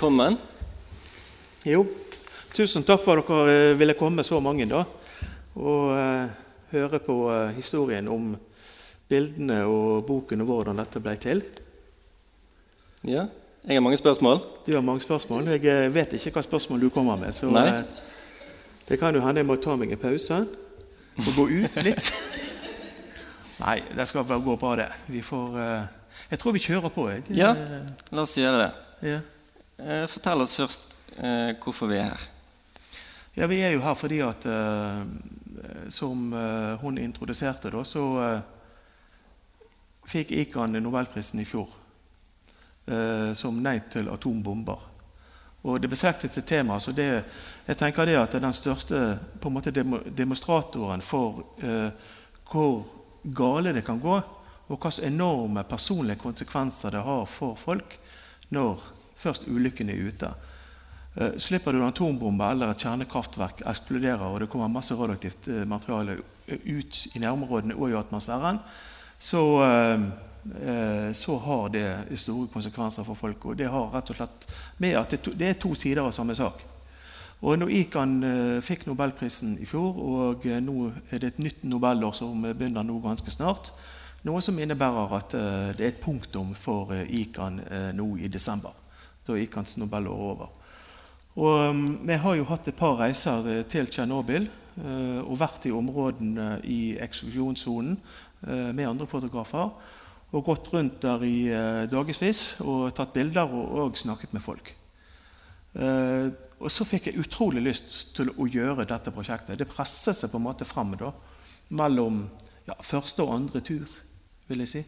velkommen. Jo, tusen takk for at dere eh, ville komme så mange da, og eh, høre på eh, historien om bildene og boken og hvordan dette ble til. Ja, jeg har mange spørsmål. Du har mange spørsmål. Jeg eh, vet ikke hva spørsmål du kommer med, så eh, det kan jo hende jeg må ta meg en pause og gå ut litt. Nei, det skal bare gå bra, det. Vi får Jeg tror vi kjører på, jeg. Ja, la oss gjøre det. ja. Eh, Fortell oss først eh, hvorfor vi er her. Ja, Vi er jo her fordi at eh, Som hun introduserte, da, så fikk Ikan nobelprisen i fjor som nei til atombomber. Og Det beslektet tema. så det, jeg tenker det at den største på en måte demo, demonstratoren for eh, hvor gale det kan gå, og hvilke enorme personlige konsekvenser det har for folk når først ulykken er ute. Eh, Slipper du en atombombe eller et kjernekraftverk eksploderer, og det kommer masse radioaktivt eh, materiale ut i nærområdene og i atmosfæren, så, eh, så har det store konsekvenser for folk. Og det har rett og slett med at det, to, det er to sider av samme sak. Og når Ikan eh, fikk nobelprisen i fjor, og nå er det et nytt nobelår som begynner nå ganske snart, noe som innebærer at det er et punktum for eh, nå i desember. Da gikk hans nobelår over. Og um, Vi har jo hatt et par reiser eh, til Tsjernobyl uh, og vært i områdene i eksklusjonssonen uh, med andre fotografer. Og gått rundt der i uh, dagevis og tatt bilder og, og snakket med folk. Og så fikk jeg utrolig lyst til å gjøre dette prosjektet. Det presset seg på en måte fram da, mellom ja, første og andre tur, vil jeg si.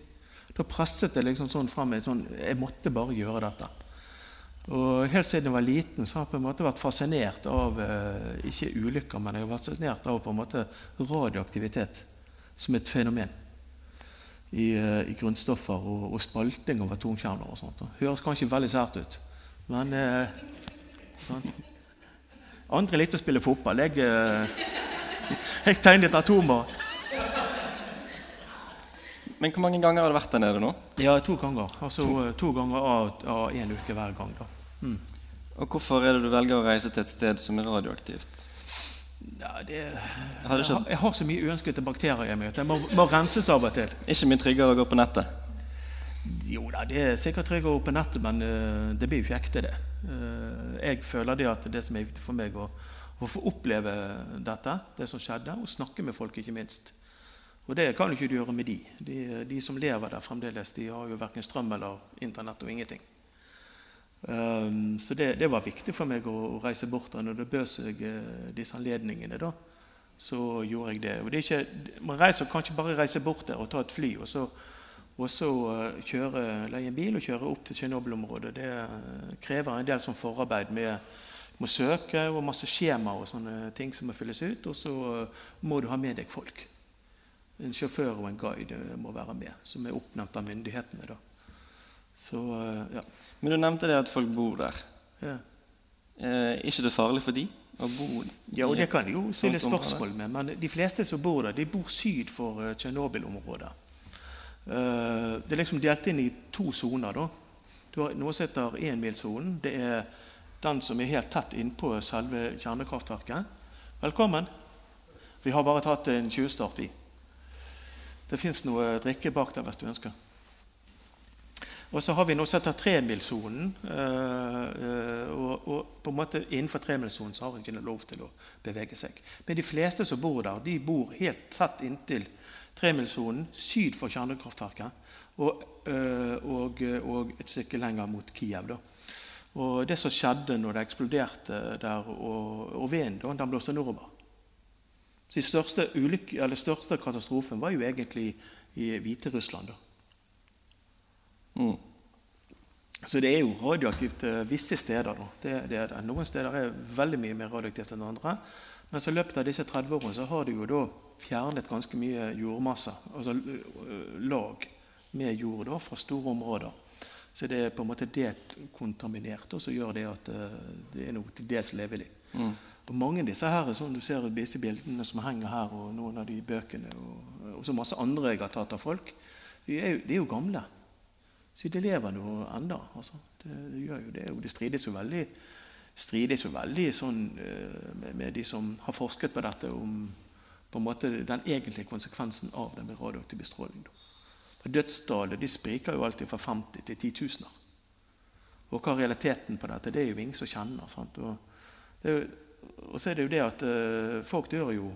Da presset det liksom sånn fram. Sånn, jeg måtte bare gjøre dette. Og Helt siden jeg var liten, så har jeg på en måte vært fascinert av eh, ikke ulykker, men jeg har vært fascinert av på en måte radioaktivitet som et fenomen i, eh, i grunnstoffer og, og spalting av atomkjerner. og sånt. Det høres kanskje veldig sært ut, men eh, sånn. Andre likte å spille fotball. Jeg, eh, jeg tegnet atomer. Men hvor mange ganger har du vært der nede nå? Ja, to ganger. Altså to, to ganger av, av en uke hver gang. da. Mm. Og hvorfor er det du velger å reise til et sted som er radioaktivt? Ja, det, Har jeg, har, jeg har så mye uønskede bakterier i meg at jeg må, må renses av og til. Ikke mye tryggere å gå på nettet? Jo da, det er sikkert tryggere å gå på nettet, men uh, det blir jo ikke ekte, det. Uh, jeg føler det at det som er viktig for meg, å, å få oppleve dette, det som skjedde, og snakke med folk, ikke minst. Og det kan jo ikke du gjøre med de. de. De som lever der fremdeles, de har jo verken strøm eller internett og ingenting. Um, så det, det, var viktig for meg å, å reise bort der. Når det bød seg eh, disse anledningene, da, så gjorde jeg det. Det ikke, man reiser, kan ikke bare reise bort der og ta et fly og så, og så eh, kjøre, leie en bil og kjøre opp til Tsjernobyl-området. Det eh, krever en del sånn forarbeid med må søke og masse skjemaer og sånne ting som må fylles ut. Og så må du ha med deg folk. En sjåfør og en guide må være med, som er oppnevnt av myndighetene. da. Så, eh, ja. Men du nevnte det at folk bor der. ja. Er ikke det farlig for de å bo Ja, og Det kan jeg jo stille spørsmål med, men de fleste som bor der, de bor syd for eh, Tsjernobyl-området. Eh, Det er liksom delt inn i to soner. da. Du har noe som heter énmilssonen. Det er den som er helt tett innpå selve kjernekraftverket. Velkommen. Vi har bare tatt en 20-start i. Det fins noe drikke bak der hvis du ønsker. Og så har vi noe som heter tremilssonen. eh, eh, og, og på en måte innenfor tremilssonen har en ikke lov til å bevege seg. Men de fleste som bor der, de bor helt tett inntil tremilssonen syd for kjernekraftverket. Og, eh, og, og et stykke lenger mot Kiev. da. Og det som skjedde når det eksploderte der, og, og vinden blåste nordover Den største, største katastrofen var jo egentlig i Hviterussland. Mm. Så det er jo radioaktivt eh, visse steder. Det, det er det. Noen steder er veldig mye mer radioaktivt enn andre. Men i løpet av disse 30 årene så har de jo da fjernet ganske mye jordmasse, altså eh, lag med jord da, fra store områder. Så det er på en måte dekontaminert, og så gjør det at eh, det er noe til dels levelig. Mm. Og mange av disse her, som du ser disse bildene som henger her, og noen av de bøkene, og, og så masse andre jeg har tatt av folk, de er jo, de er jo gamle. Så de lever nå enda. Altså. Det, det, gjør jo det. Og det strides jo veldig, strides jo veldig sånn, eh, med, med, de som har forsket på dette, om på en måte den egentlige konsekvensen av det med radioaktiv bestråling. Dødstallet de spriker jo alltid fra 50 til 10 000. Og hva er realiteten på dette? Det er jo ingen som kjenner. Og, det er jo, og, så er det jo det at uh, folk dør jo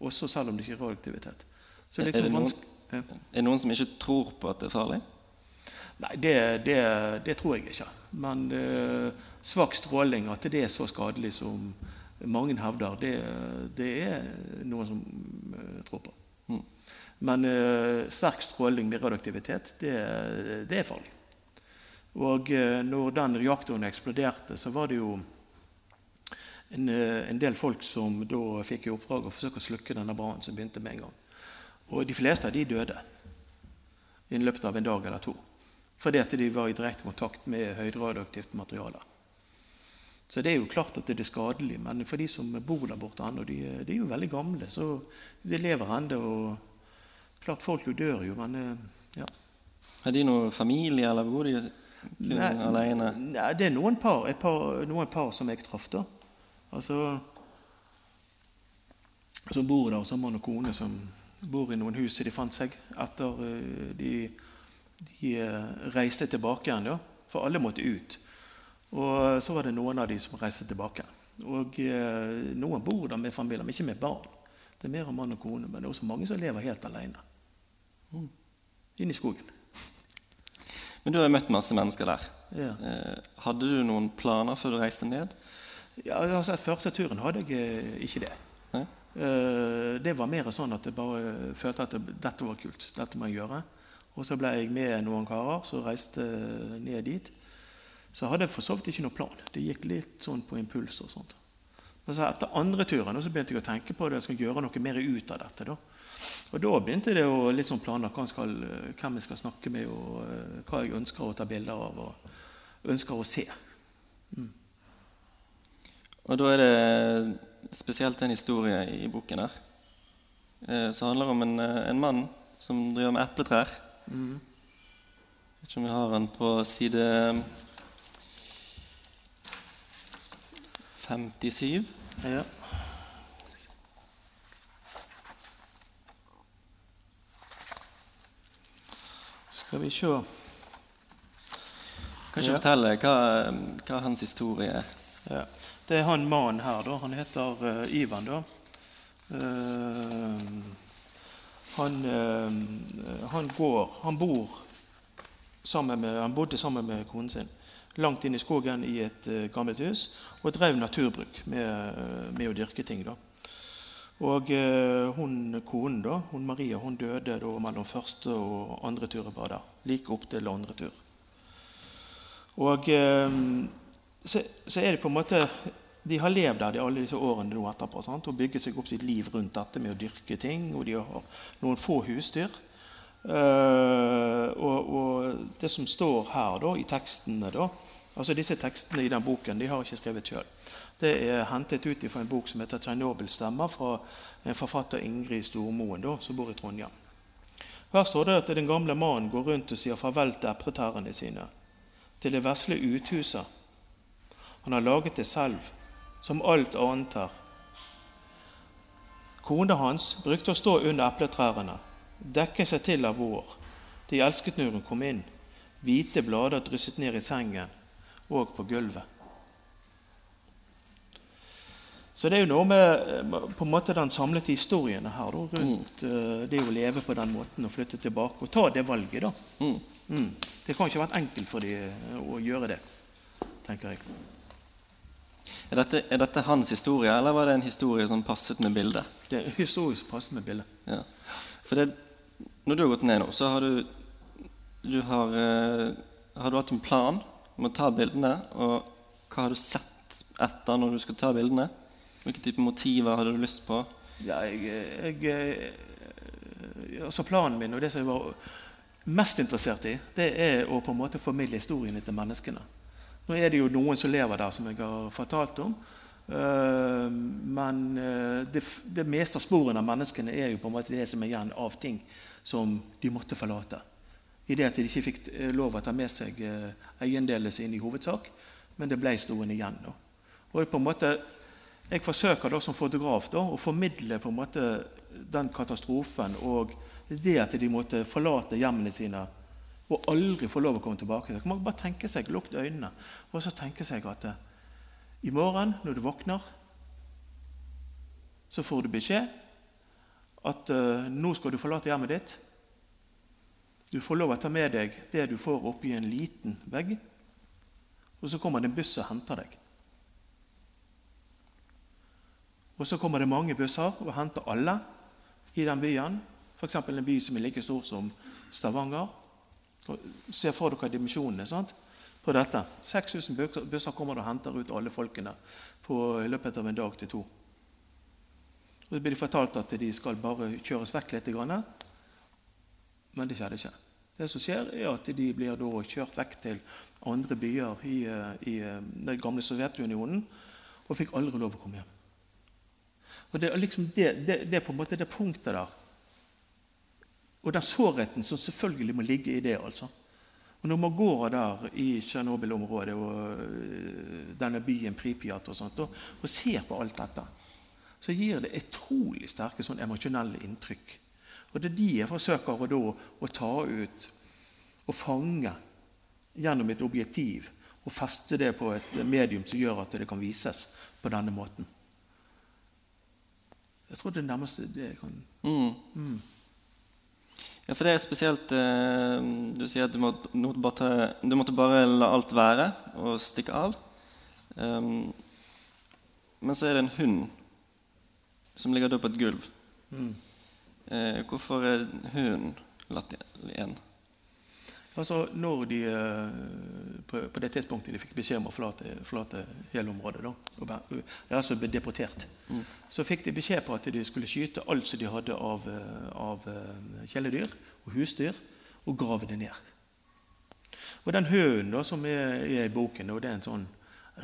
også selv om det ikke er radioaktivitet. Så det er, er, det noen, ja. er det noen som ikke tror på at det er farlig? Nei, det, det, det tror jeg ikke. Men uh, svak stråling, at det er så skadelig som mange hevder, det, det er noen som uh, tror på. Mm. Men sterk stråling med radioaktivitet, det, det er farlig. Og når den reaktoren eksploderte, så var det jo en, en del folk som da fikk i oppdrag å forsøke å slukke denne brannen som begynte med en gang. Og de fleste av de døde i løpet av en dag eller to fordi at de var i direkte kontakt med høyderadioaktivt materiale. Så det er jo klart at det er skadelig, men for de som bor der borte ennå, de, de, er jo veldig gamle, så de lever ennå. Og klart folk jo dør jo, men eh, ja. Har de noen familie, eller bor de nei, alene? Nei, det er noen par, par, noen par som jeg traff, da. Altså Som bor der, som mann og kone som bor i noen hus de fant seg etter uh, de de eh, reiste tilbake igjen, Ja. for alle måtte ut. Og så var det noen av de som reiste tilbake. Og eh, Noen bor der med familie, men ikke med barn. Det er mer om mann og kone, men det er også mange som lever helt alene. Mm. Inn i skogen. Men du har jo møtt masse mennesker der. Ja. Eh, hadde du noen planer før du reiste ned? Ja, altså Første turen hadde jeg ikke det. Nei? Det var mer sånn at jeg bare følte at dette var kult. Dette må jeg gjøre. Og så ble jeg med noen karer som reiste ned dit. Så jeg hadde for så vidt ikke noen plan. Det gikk litt sånn på impuls. og sånt. Men så etter andre turen så begynte jeg å tenke på det, jeg skal gjøre noe mer ut av dette. da. Og da begynte det å litt sånn planer hvem, hvem jeg skal snakke med, og uh, hva jeg ønsker å ta bilder av og ønsker å se. Mm. Og da er det spesielt en historie i boken her eh, som handler om en, eh, en mann som driver med epletrær. Mm. Jeg vet ikke om vi har den på side 57. Ja. Skal vi se Kan ikke ja. fortelle hva, hva hans historie er? Ja. Det er han mannen her, da. Han heter uh, Ivan. da. Uh, han, eh, han, går, han, bor sammen med, han bodde sammen med konen sin langt inn i skogen i et gammelt hus og drev naturbruk med, med å dyrke ting. da. Og hun, Konen da, hun Maria hun døde da mellom første og andre tur var der. Like opp til andre tur. Og så, så, er det på en måte de har levd der de alle disse årene nå etterpå sant? og bygget seg opp sitt liv rundt dette med å dyrke ting. Og de har noen få husdyr. Uh, og, og, det som står her da, i tekstene da, altså Disse tekstene i den boken de har ikke skrevet sjøl. Det er hentet ut fra en bok som heter 'Tsjernobyl-stemmer', fra en forfatter Ingrid Stormoen, da, som bor i Trondheim. Her står det at den gamle mannen går rundt og sier farvel til epletærne sine, til det vesle uthuset. Han har laget det selv som alt annet her. Kona hans brukte å stå under epletrærne, dekke seg til av vår. De elsket når hun kom inn. Hvite blader drysset ned i sengen og på gulvet. Så det er jo noe med på en måte den samlede historien her da, rundt mm. det å leve på den måten og flytte tilbake og ta det valget. da. Mm. Mm. Det kan ikke ha vært enkelt for dem å gjøre det, tenker jeg. Er dette, er dette, hans historie, eller var det en historie som passet med bildet? Det er en historie som passet med bildet. Ja. For det, når du har gått ned nå, så har du, du har, eh, har, du hatt en plan om å ta bildene. Og hva har du sett etter når du skal ta bildene? Hvilke type motiver hadde du lyst på? Ja, jeg, jeg, eh, altså Planen min og det som jeg var mest interessert i, det er å på en måte formidle historiene til menneskene. Nå er det jo noen som lever der, som jeg har fortalt om. Eh, men eh, det, det meste av sporene av menneskene er jo på en måte det som er igjen av ting som de måtte forlate i det at de ikke fikk eh, lov å ta med seg eiendelene sine i hovedsak, men det ble stående igjen. Da. Og på en måte, Jeg forsøker da som fotograf da, å formidle på en måte den katastrofen og det at de måtte forlate hjemmene sine og aldri få lov å komme tilbake. Man kan bare tenke seg, Lukke øynene og så tenke seg at eh, i morgen når du våkner, så får du beskjed at uh, nå skal du forlate hjemmet ditt. Du får lov å ta med deg det du får oppi en liten vegg. Og så kommer det en buss og henter deg. Og så kommer det mange busser og henter alle i den byen. F.eks. en by som er like stor som Stavanger. Se for dere dimensjonene sant? på dette. 6000 busser kommer og henter ut alle folkene på, i løpet av en dag til to. Og Så blir de fortalt at de skal bare kjøres vekk litt. Men det skjedde ikke. Det som skjer, er at de blir kjørt vekk til andre byer i, i den gamle Sovjetunionen og fikk aldri lov å komme hjem. Og Det er liksom det, det, det på en måte det punktet der. Og den sårheten som selvfølgelig må ligge i det. altså. Og Når man går der i Tsjernobyl-området og øh, denne byen Pripjat og sånt, og, og, ser på alt dette, så gir det utrolig sterke sånn emosjonelle inntrykk. Og Det er de jeg forsøker å, da, å ta ut og fange gjennom et objektiv og feste det på et medium som gjør at det kan vises på denne måten. Jeg tror det nærmeste det kan mm. Mm. Ja, for det er spesielt eh, Du sier at du, må, bare, du, måtte bare la alt være og stikke av. Um, men så er det en hund som ligger på et gulv. Mm. Eh, hvorfor er hunden latt igjen? Altså, når de eh, på, på, det tidspunktet de fikk beskjed om å forlate, forlate hele området, da, og, altså ble deportert, mm. så fikk de beskjed på at de skulle skyte alt som de hadde av, eh, av eh, kjæledyr og husdyr, og grave det ned. Og Den hunden da, som er, er, i boken, og det er en sånn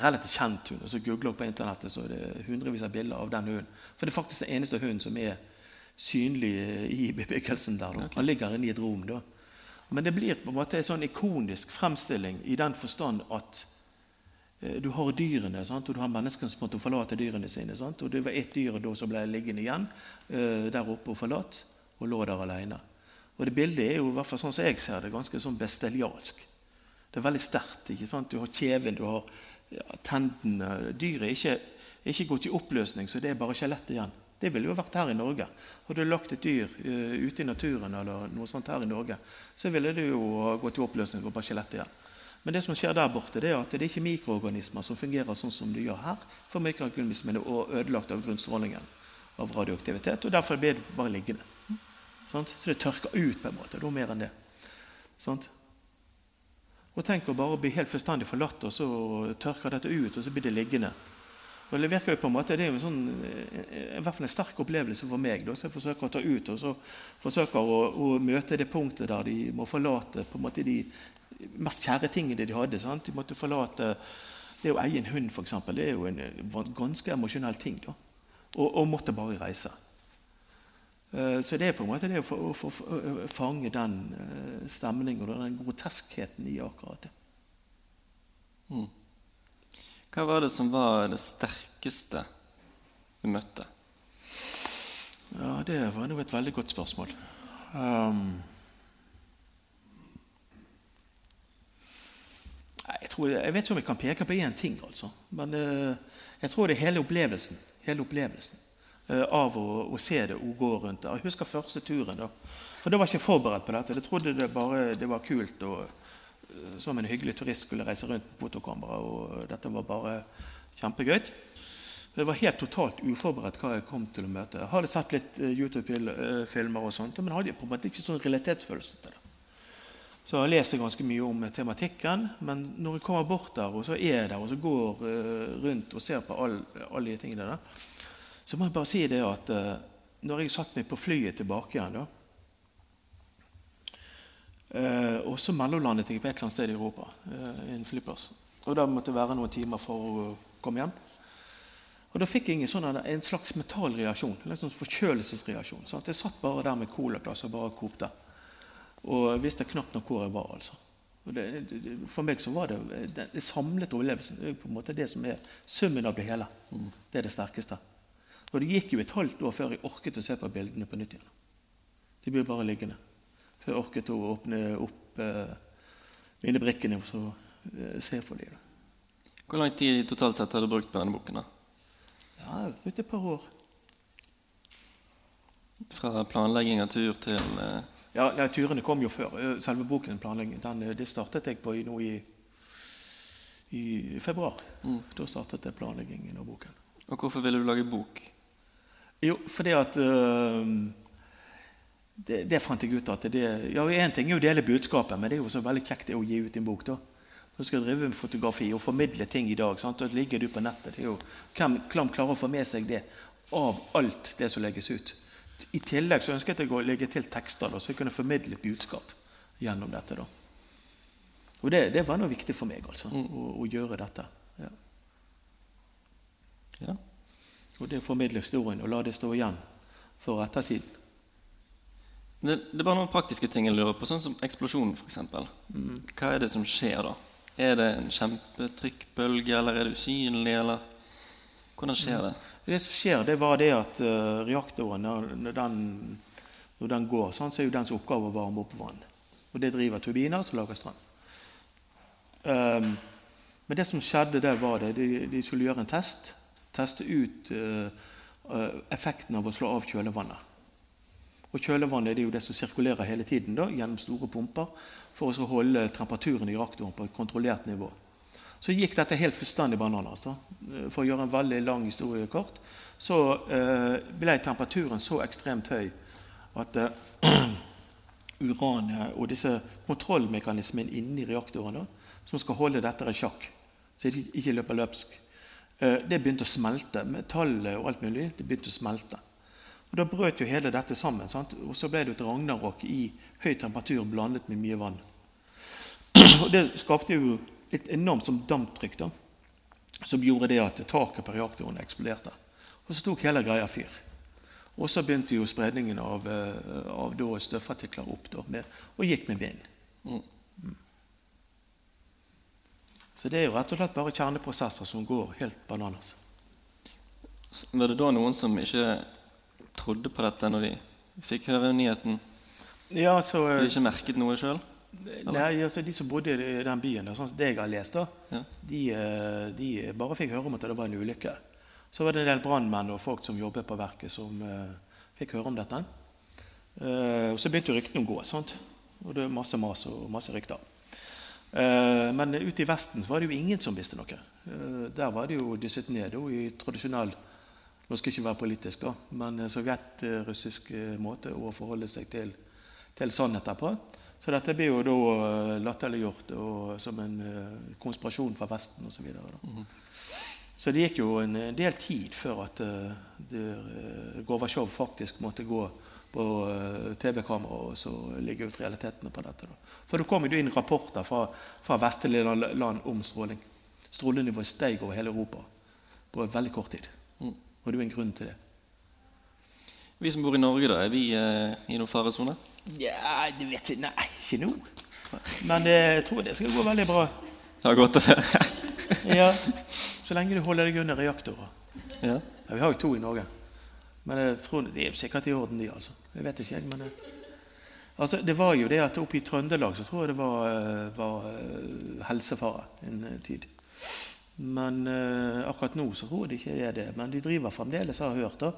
relativt kjent hund. og så Googler på internettet, så er det hundrevis av bilder av den hunden. For det er faktisk den eneste hunden som er synlig i bebyggelsen der. Da. Han ligger inne i et rom. da. Men det blir på en måte en sånn ikonisk fremstilling i den forstand at eh, du har dyrene, sant? og du har menneskene som måtte forlate dyrene sine. Sant? Og det var ett dyr da som ble liggende igjen eh, der oppe og forlatt, og lå der alene. Og det bildet er jo i hvert fall sånn som jeg ser det, ganske sånn bestialsk. Det er veldig sterkt. Du har kjeven, du har ja, tendene Dyret er ikke, er ikke gått i oppløsning, så det er bare skjelettet igjen. Det ville jo vært her i Norge. Hadde du lagt et dyr uh, ute i naturen, eller noe sånt her i Norge, så ville det jo gått i oppløsning og bare skjelett igjen. Men det som skjer der borte, det er at det er ikke mikroorganismer som fungerer sånn som de gjør her. For mikroorganismene er ødelagt av grunnstrålingen av radioaktivitet, og derfor blir det bare liggende. Så det tørker ut på en måte. Noe mer enn det. Og tenk å bare bli helt fullstendig forlatt, og så tørker dette ut, og så blir det liggende. Og det virker jo på en måte, det er jo sånn, eh, i hvert fall en sterk opplevelse for meg. Da, så jeg forsøker å ta ut og så forsøker å, å møte det punktet der de må forlate på en måte de mest kjære tingene de hadde. Sant? De måtte forlate Det å eie en hund, f.eks., det er jo en ganske emosjonell ting. da, og, og, måtte bare reise. Eh, så det er på en måte det å få fange den eh, stemningen og den groteskheten i akkurat det. Mm. Hva var det som var det sterkeste du møtte? Ja, Det var nå et veldig godt spørsmål. Um, jeg, tror, jeg, vet ikke om jeg kan peke på én ting, altså. Men uh, jeg tror det er hele opplevelsen. Hele opplevelsen uh, av å, å, se det og gå rundt. Jeg husker første turen. da. For da var jeg ikke forberedt på dette. Jeg trodde det bare det var kult. og som en hyggelig turist skulle reise rundt på fotokamera. og Dette var bare kjempegøy. Det var helt totalt uforberedt hva jeg kom til å møte. Jeg hadde sett litt eh, YouTube-filmer, og sånt, men hadde på en måte ikke sånn realitetsfølelse til det. Så jeg har lest ganske mye om tematikken, men når jeg kommer bort der, og så er jeg der, og så går uh, rundt og ser på alle all de tingene der, så må jeg bare si det at uh, når jeg satt meg på flyet tilbake igjen da, Eh, og så mellomlandet jeg på et eller annet sted i Europa. Eh, en flyplass. Og Da måtte jeg være noen timer for å komme hjem. Og Da fikk jeg en, sånn, en slags metallreaksjon. En sånn forkjølelsesreaksjon. Sant? Jeg satt bare der med colaglass og bare kopte. Og visste knapt nok hvor jeg var. altså. Det, det, for meg så var det den samlede opplevelsen det er på en måte det som er summen av det hele. Det er det sterkeste. Og det gikk jo et halvt år før jeg orket å se på bildene på nytt igjen. De ble bare liggende. Før jeg orket å åpne opp eh, mine brikkene og så eh, se på dem. Hvor lang tid totalt sett har du brukt på denne boken? da? Ja, brukt et par år. Fra planlegging av tur til eh, Ja, ja, Turene kom jo før. Selve boken, den, det startet jeg på i, nå i, i februar. Da startet jeg planleggingen av boken. Og hvorfor ville du lage bok? Jo, fordi at øh, det, det fant jeg ut at det Ja, Én ting er jo å dele budskapet, men det er jo så veldig kjekt å gi ut en bok. da. Når du skal drive med fotografi og formidle ting i dag, sant? og ligger du på nettet det jo, Hvem hvem klarer å få med seg det av alt det som legges ut? I tillegg så ønsket jeg å legge til tekster, da, så jeg kunne formidle et budskap gjennom dette. da. Og det, det var noe viktig for meg, altså, å, å gjøre dette. Ja. Ja. Og det å formidle historien og la det stå igjen for ettertiden. Det, det er bare noen praktiske ting jeg lurer på, sånn som eksplosjonen f.eks. Hva er det som skjer da? Er det en kjempetrykkbølge, eller er det usynlig, eller Hvordan skjer det? Det som skjer, det var det at uh, reaktoren, når, den, når den går, sånn, så er jo dens oppgave å varme opp vann. Og det driver turbiner som lager strøm. Um, men det som skjedde der, var det de, de skulle gjøre en test. Teste ut eh, effekten av å slå av kjølevannet. Og kjølevannet er jo det som sirkulerer hele tiden da, gjennom store pumper for å holde temperaturen i reaktoren på et kontrollert nivå. Så gikk dette helt fullstendig bananas. da. For å gjøre en veldig lang historie kort, så eh, ble temperaturen så ekstremt høy at eh, uranet og disse kontrollmekanismene inni reaktoren som skal holde dette i sjakk, så de ikke løper løpsk, eh, det begynte å smelte. Metallet og alt mulig det begynte å smelte. Og Da brøt jo hele dette sammen. Sant? Og så ble det et ragnarok i høy temperatur blandet med mye vann. Og Det skapte jo et enormt som damptrykk da, som gjorde det at taket på reaktoren eksploderte. Og så tok hele greia fyr. Og så begynte jo spredningen av, eh, av støvpartikler opp da, med, og gikk med vind. Mm. Så det er jo rett og slett bare kjerneprosesser som går helt bananas. Var det da noen som ikke trodde på dette når de fikk høre nyheten? Ja, så... De ikke merket noe sjøl? Nei, altså De som bodde i den byen, sånn som det jeg har lest, da, Ja. de, eh, de bare fikk høre om at det var en ulykke. Så var det en del brannmenn og folk som jobbet på verket, som uh, fikk høre om dette. Uh, og Så begynte jo ryktene å gå. sant? Og det var masse mas og masse rykter. Uh, men ute i Vesten var det jo ingen som visste noe. Eh, der var det jo dysset ned i tradisjonell Nå skal jeg ikke være politisk, da, men eh, sovjetrussisk eh, måte å forholde seg til, til sannheter på. Så dette blir jo da eh, latterliggjort som en eh, konspirasjon fra Vesten osv. Så, videre, da. så det gikk jo en del tid før at eh, eh, Gorbatsjov faktisk måtte gå på eh, TV-kamera og så ligge ut realitetene på dette. Da. For da kom jo inn rapporter fra, fra vestlige land om stråling. Strålenivået steg over hele Europa på veldig kort tid. Og det er jo en grunn til det. Vi som bor i Norge, da, er vi eh, i noen faresone? Ja, det vet jeg Nei, ikke nå. Men eh, jeg tror det skal gå veldig bra. Det har gått å høre. Ja, Så lenge du holder deg under reaktorer. ja. Ja, vi har jo to i Norge. Men jeg tror det er sikkert i orden, de. altså. Jeg vet ikke, jeg. men... eh, Altså, det var jo det at Oppe i Trøndelag så tror jeg det var, eh, var eh, helsefare en eh, tid. Men eh, akkurat nå så tror jeg det ikke er det. Men de driver fremdeles, har jeg hørt, da,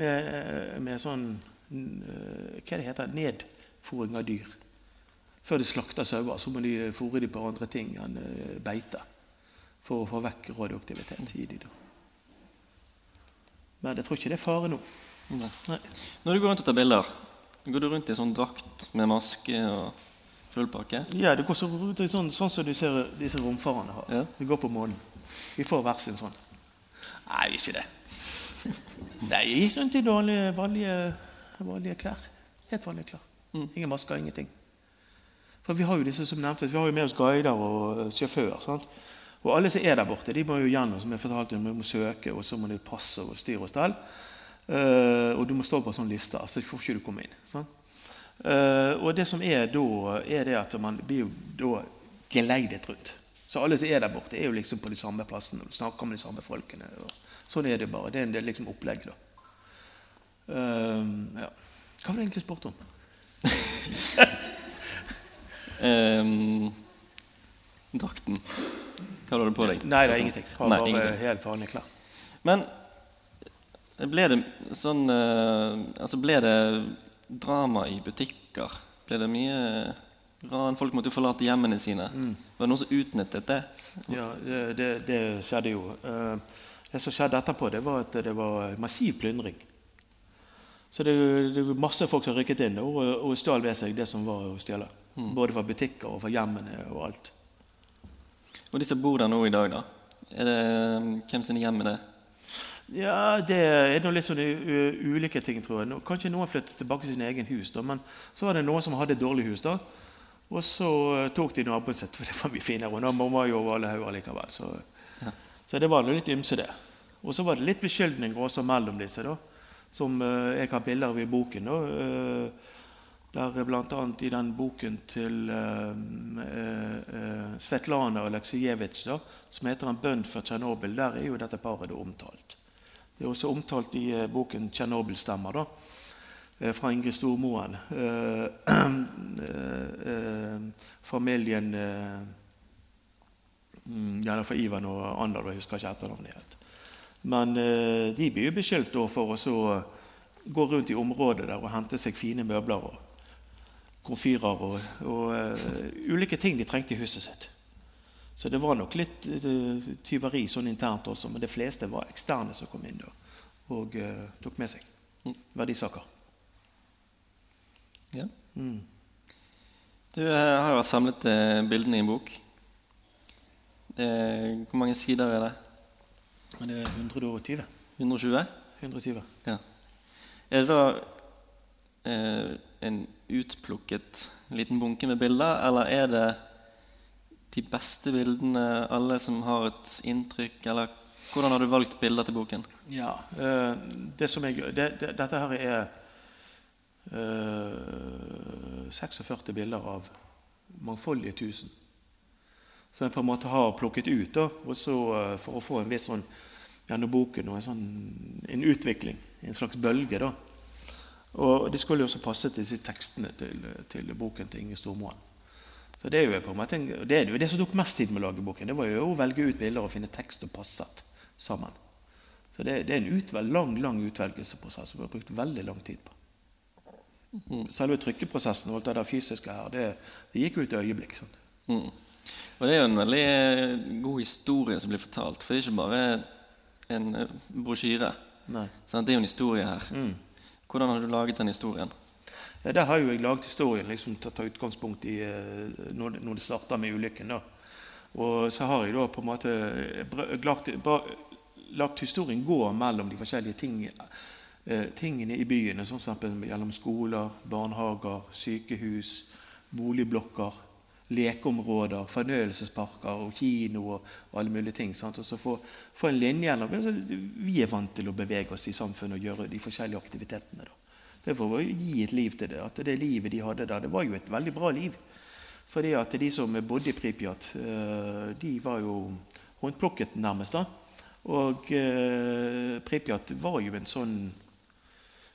med, eh, med sånn eh, Hva det heter Nedfòring av dyr. Før de slakter sauer, så må de fôre dem på andre ting enn eh, beite. For å få vekk radioaktivitet i dem. Men jeg tror ikke det er fare nå. Nei. Nei. Når du går rundt og tar bilder, går du rundt i sånn drakt med maske og full pakke? Ja, det går så, det er sånn, sånn som du ser disse romfarerne har. Ja. De går på månen. Vi får hver sin sånn. Nei, ikke det. Nei, jeg gikk rundt i dårlige, vanlige, vanlige klær. Helt vanlige klær. Ingen masker, ingenting. For vi har jo disse som nevnte, vi har jo med oss guider og sjåfører. sjåfør. sant? Og alle som er der borte, de må jo gjennom, som jeg fortalte, de må søke, og så må de passe og styre og stell. Uh, og du må stå på en sånn liste, så får ikke du komme inn. sant? Uh, og det som er da, er det at man blir jo da geleidet rundt. Så alle som er der borte, er jo liksom på de samme plassene og snakker med de samme folkene. Sånn er det bare. Det er en del liksom opplegg, da. Um, ja. Hva var det egentlig spurt om? um, drakten. Hva var du på deg? Nei, det er ingenting. Har Nei, bare ingenting. helt vanlig klær. Men ble det sånn eh, Altså, ble det drama i butikker? Ble det mye? Folk måtte jo forlate hjemmene sine. Mm. Var det noen som utnyttet det? Ja, det, det, skjedde jo. Eh, Det som skjedde etterpå, det var at det var massiv plyndring. Så det, det var masse folk som rykket inn og, og stjal ved seg det som var å stjele. Både fra butikker og fra hjemmene og alt. Og de som bor der nå i dag, da? Er det, hvem sine hjem er det? Ja, det er noe litt sånne ulike ting, tror jeg. Kanskje noen flyttet tilbake til sin egen hus, da, men så var det noen som hadde et dårlig hus. da. Og så eh, tok de naboen sin, for det var mye finere. Og naboen var jo over alle hauger likevel. Så, så det var noe litt ymse, det. Og så var det litt beskyldninger også mellom disse, da. Som eh, jeg har bilder av i boken. da. eh, der bl.a. i den boken til uh, eh, Svetlana Aleksejevitsj, som heter 'En bønn for Tsjernobyl', der er jo dette paret omtalt. Det er også omtalt i uh, boken 'Tsjernobyl-stemmer', da, fra Ingrid Stormoen. Eh, eh, eh, familien eh, mm, ja, det er fra Ivan og Ander, jeg husker ikke etternavnet helt. Men eh, de blir jo beskyldt for å så gå rundt i området der og hente seg fine møbler og komfyrer og, og eh, ulike ting de trengte i huset sitt. Så det var nok litt eh, tyveri sånn internt også, men de fleste var eksterne som kom inn og eh, tok med seg verdisaker. Ja. Mm. Du eh, har jo samlet eh, bildene i en bok. Hvor mange sider er det? Det er 120. 120? 120. Ja. Er det da eh, en utplukket liten bunke med bilder, eller er det de beste bildene, alle som har et inntrykk, eller hvordan har du valgt bilder til boken? Ja, eh, det som jeg, det, det, Dette her er 46 bilder av mangfoldige tusen. Som jeg på en måte har plukket ut da, eh, for å få en viss sånn gjennom boken og en, sånn, en utvikling, en slags bølge. da. Og det skulle jo også passe til disse tekstene til, til boken til Inge Stormoen. Så Det er jo på en måte det, er jo det som tok mest tid med å lage boken. Det var jo å velge ut bilder og finne tekst og passet sammen. Så det, det er en utvel, lang lang utvelgelsesprosess som vi har brukt veldig lang tid på. Selve trykkeprosessen og alt det der fysiske her, det, det gikk ut i øyeblikk. Sånn. Mm. Og det er jo en veldig eh, god historie som blir fortalt, for det er ikke bare en eh, brosjyre. Nei. Det er jo en historie her. Mm. Hvordan har du laget den historien? Ja, der har jo jeg laget historien liksom, til å ta utgangspunkt i eh, når, det- når det starta med ulykken. da. Og så har jeg da på en måte lagt, lagt historien gå mellom de forskjellige ting, eh, tingene i byene, som f.eks. gjennom skoler, barnehager, sykehus, boligblokker, lekeområder, fornøyelsesparker og kino og, alle mulige ting. Sant? Og så få, få en linje gjennom Vi er vant til å bevege oss i samfunnet og gjøre de forskjellige aktivitetene. da. Det er for å gi et liv til det. At det livet de hadde der, det var jo et veldig bra liv. Fordi at de som bodde i Pripjat, eh, de var jo håndplukket nærmest. da. Og eh, Pripjat var jo en sånn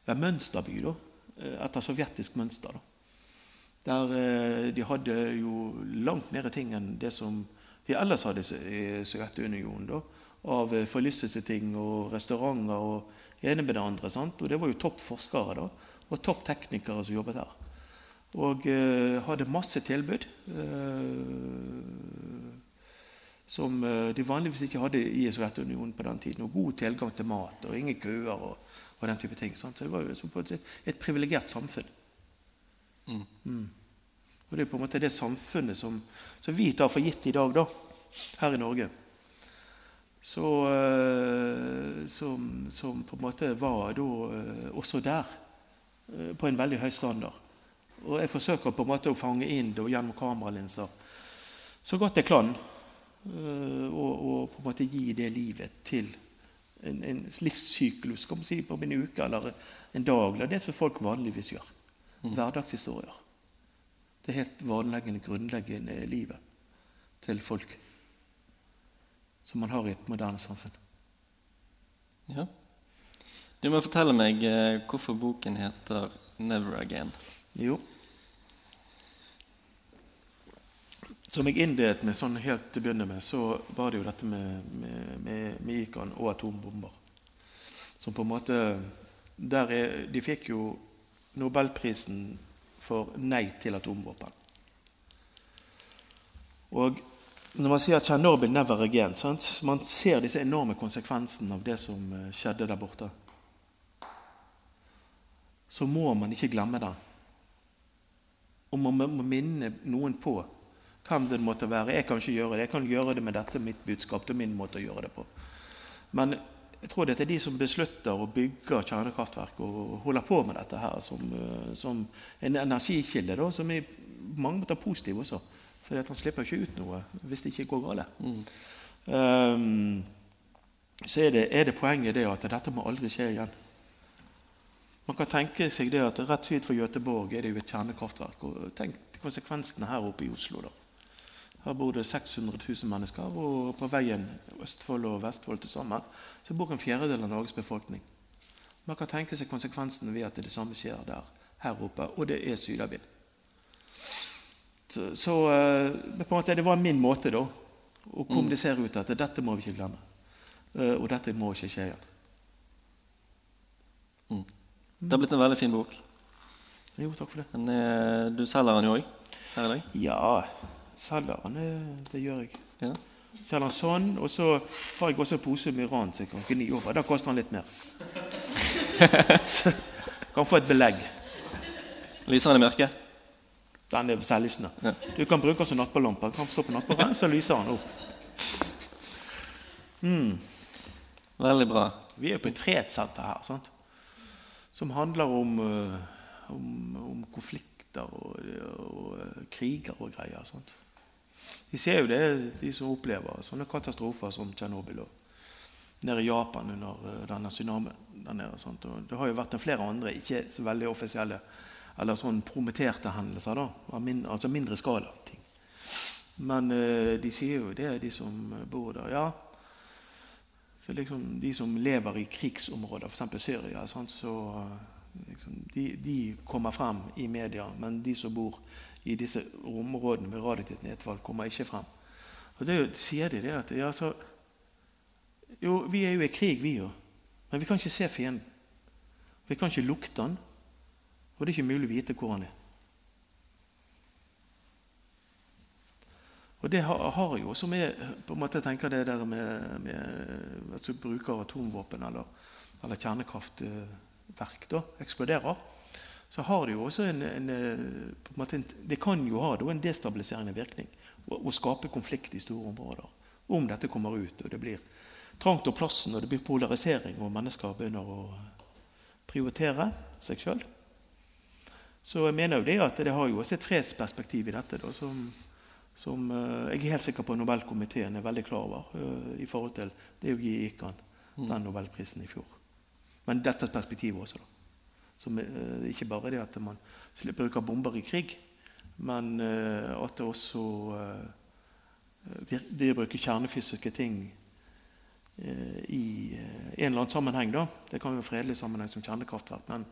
ja, mønsterby, da. eh, Etter sovjetisk mønster. da. Der eh, de hadde jo langt mer ting enn det som de ellers hadde i Sovjetunionen. da, Av eh, forlystede ting og restauranter og ene med det andre. sant? Og det var jo topp forskere da, og topp teknikere som jobbet her. Og eh, hadde masse tilbud eh, som de vanligvis ikke hadde i Sovjetunionen på den tiden. Og god tilgang til mat og ingen køer og, og den type ting. sant? Så det var jo som på et, et privilegert samfunn. Mm. Mm. Og det er på en måte det samfunnet som, som vi tar for gitt i dag, da, her i Norge. Så, eh, som, som på en måte var da eh, også der eh, på en veldig høy standard. Og jeg forsøker på en måte å fange inn det gjennom kameralinser så godt jeg kan. Og, og på en måte gi det livet til en, en livssyklus kan man si, på en uke eller en dag. Eller det som folk vanligvis gjør. Hverdagshistorier. Det er helt vanleggende, grunnleggende livet til folk som man har i et moderne samfunn. Ja. Du må fortelle meg eh, hvorfor boken heter 'Never Again'. Jo. Som jeg innledet med sånn helt til å begynne med, så var det jo dette med, med, med, med Ikan og atombomber. Som på en måte der er, De fikk jo nobelprisen for nei til atomvåpen. Og når man sier 'Tsjernobyl never again', sant? man ser disse enorme konsekvensene av det som eh, skjedde der borte, så må man ikke glemme det. Og man må minne noen på hvem det måtte være. Jeg kan ikke gjøre det. Jeg kan gjøre det med dette mitt budskap. Det er min måte å gjøre det på. Men jeg tror det er de som beslutter å bygge kjernekraftverk og holder på med dette her som, eh, som en energikilde, da, som er på mange måter positiv også. For han slipper ikke ut noe hvis det ikke går galt. Mm. Um, så er det, er det, poenget det at dette må aldri skje igjen. Man kan tenke seg det at rett syd for Göteborg er det jo et kjernekraftverk. og Tenk konsekvensene her oppe i Oslo. da. Her bor det 600 000 mennesker, og på veien Østfold og Vestfold til sammen så bor en fjerdedel av Norges befolkning. Man kan tenke seg konsekvensene ved at det, det samme skjer der her oppe, og det er sydavind. Så, så eh, måte, det var min måte da, å kommunisere ut at dette må vi ikke glemme. Eh, og dette må ikke skje igjen. Mm. Det har blitt en veldig fin bok. Jo, takk for det. Men, eh, du selger den jo òg her i dag? Ja, selger den. Det gjør jeg. Ja. Selger den sånn, og så har jeg også en pose med Iran som jeg kan gni over. Da koster den litt mer. så kan få et belegg. Lyser den i mørket? Den er selvlysende. Ja. Du kan bruke den som nattbøllampe. Kan stå på nattbordet, så lyser den opp. Mm. Veldig bra. Vi er på et fredssenter her, sant? som handler om, uh, om, om konflikter og, og, og, kriger og greier. Sant? De ser jo det, de som opplever sånne katastrofer som Tsjernobyl og nede i Japan under uh, denne tsunamien der det har jo vært flere andre, ikke så veldig offisielle eller sånn prometterte hendelser. da, Altså mindre skala ting. Men uh, de sier jo det, de som bor der. Ja, så liksom De som lever i krigsområder, f.eks. Syria, sånn, så liksom, de, de, kommer frem i media. Men de som bor i disse områdene med radioaktivt nedfall, kommer ikke frem. Og det sier de det at ja, så, Jo, vi er jo i krig, vi jo. Men vi kan ikke se fienden. Vi kan ikke lukte den. Og det er ikke mulig å vite hvor han er. Og det har, jo, som jeg på en måte tenker det der med, med altså bruker atomvåpen eller, eller kjernekraftverk, da, eksploderer, så har det jo også en, en, en måte, Det kan jo ha en destabiliserende virkning å skape konflikt i store områder. Om dette kommer ut, og det blir trangt om plassen, og det blir polarisering, og mennesker begynner å prioritere seg sjøl. Så jeg mener jo det at det har jo også et fredsperspektiv i dette. Da, som, som uh, jeg er helt sikker på Nobelkomiteen er veldig klar over uh, i forhold til det å gi Ikan mm. den nobelprisen i fjor. Men dette perspektivet også. da. Som, uh, ikke bare det at man bruker bomber i krig, men at det også Det å bruke kjernefysiske ting i en eller annen sammenheng, da. det kan være fredelig sammenheng som kjernekraftverk, men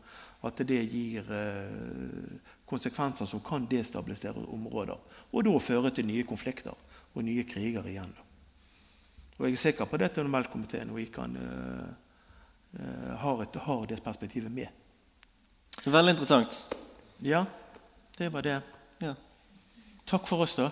at det gir eh, konsekvenser som kan destabilisere områder. Og da føre til nye konflikter og nye kriger igjen. Og Jeg er sikker på dette Nobelkomiteen og ICAN uh, har, har det perspektivet med. Veldig interessant. Ja, det var det. Ja. Takk for oss, da.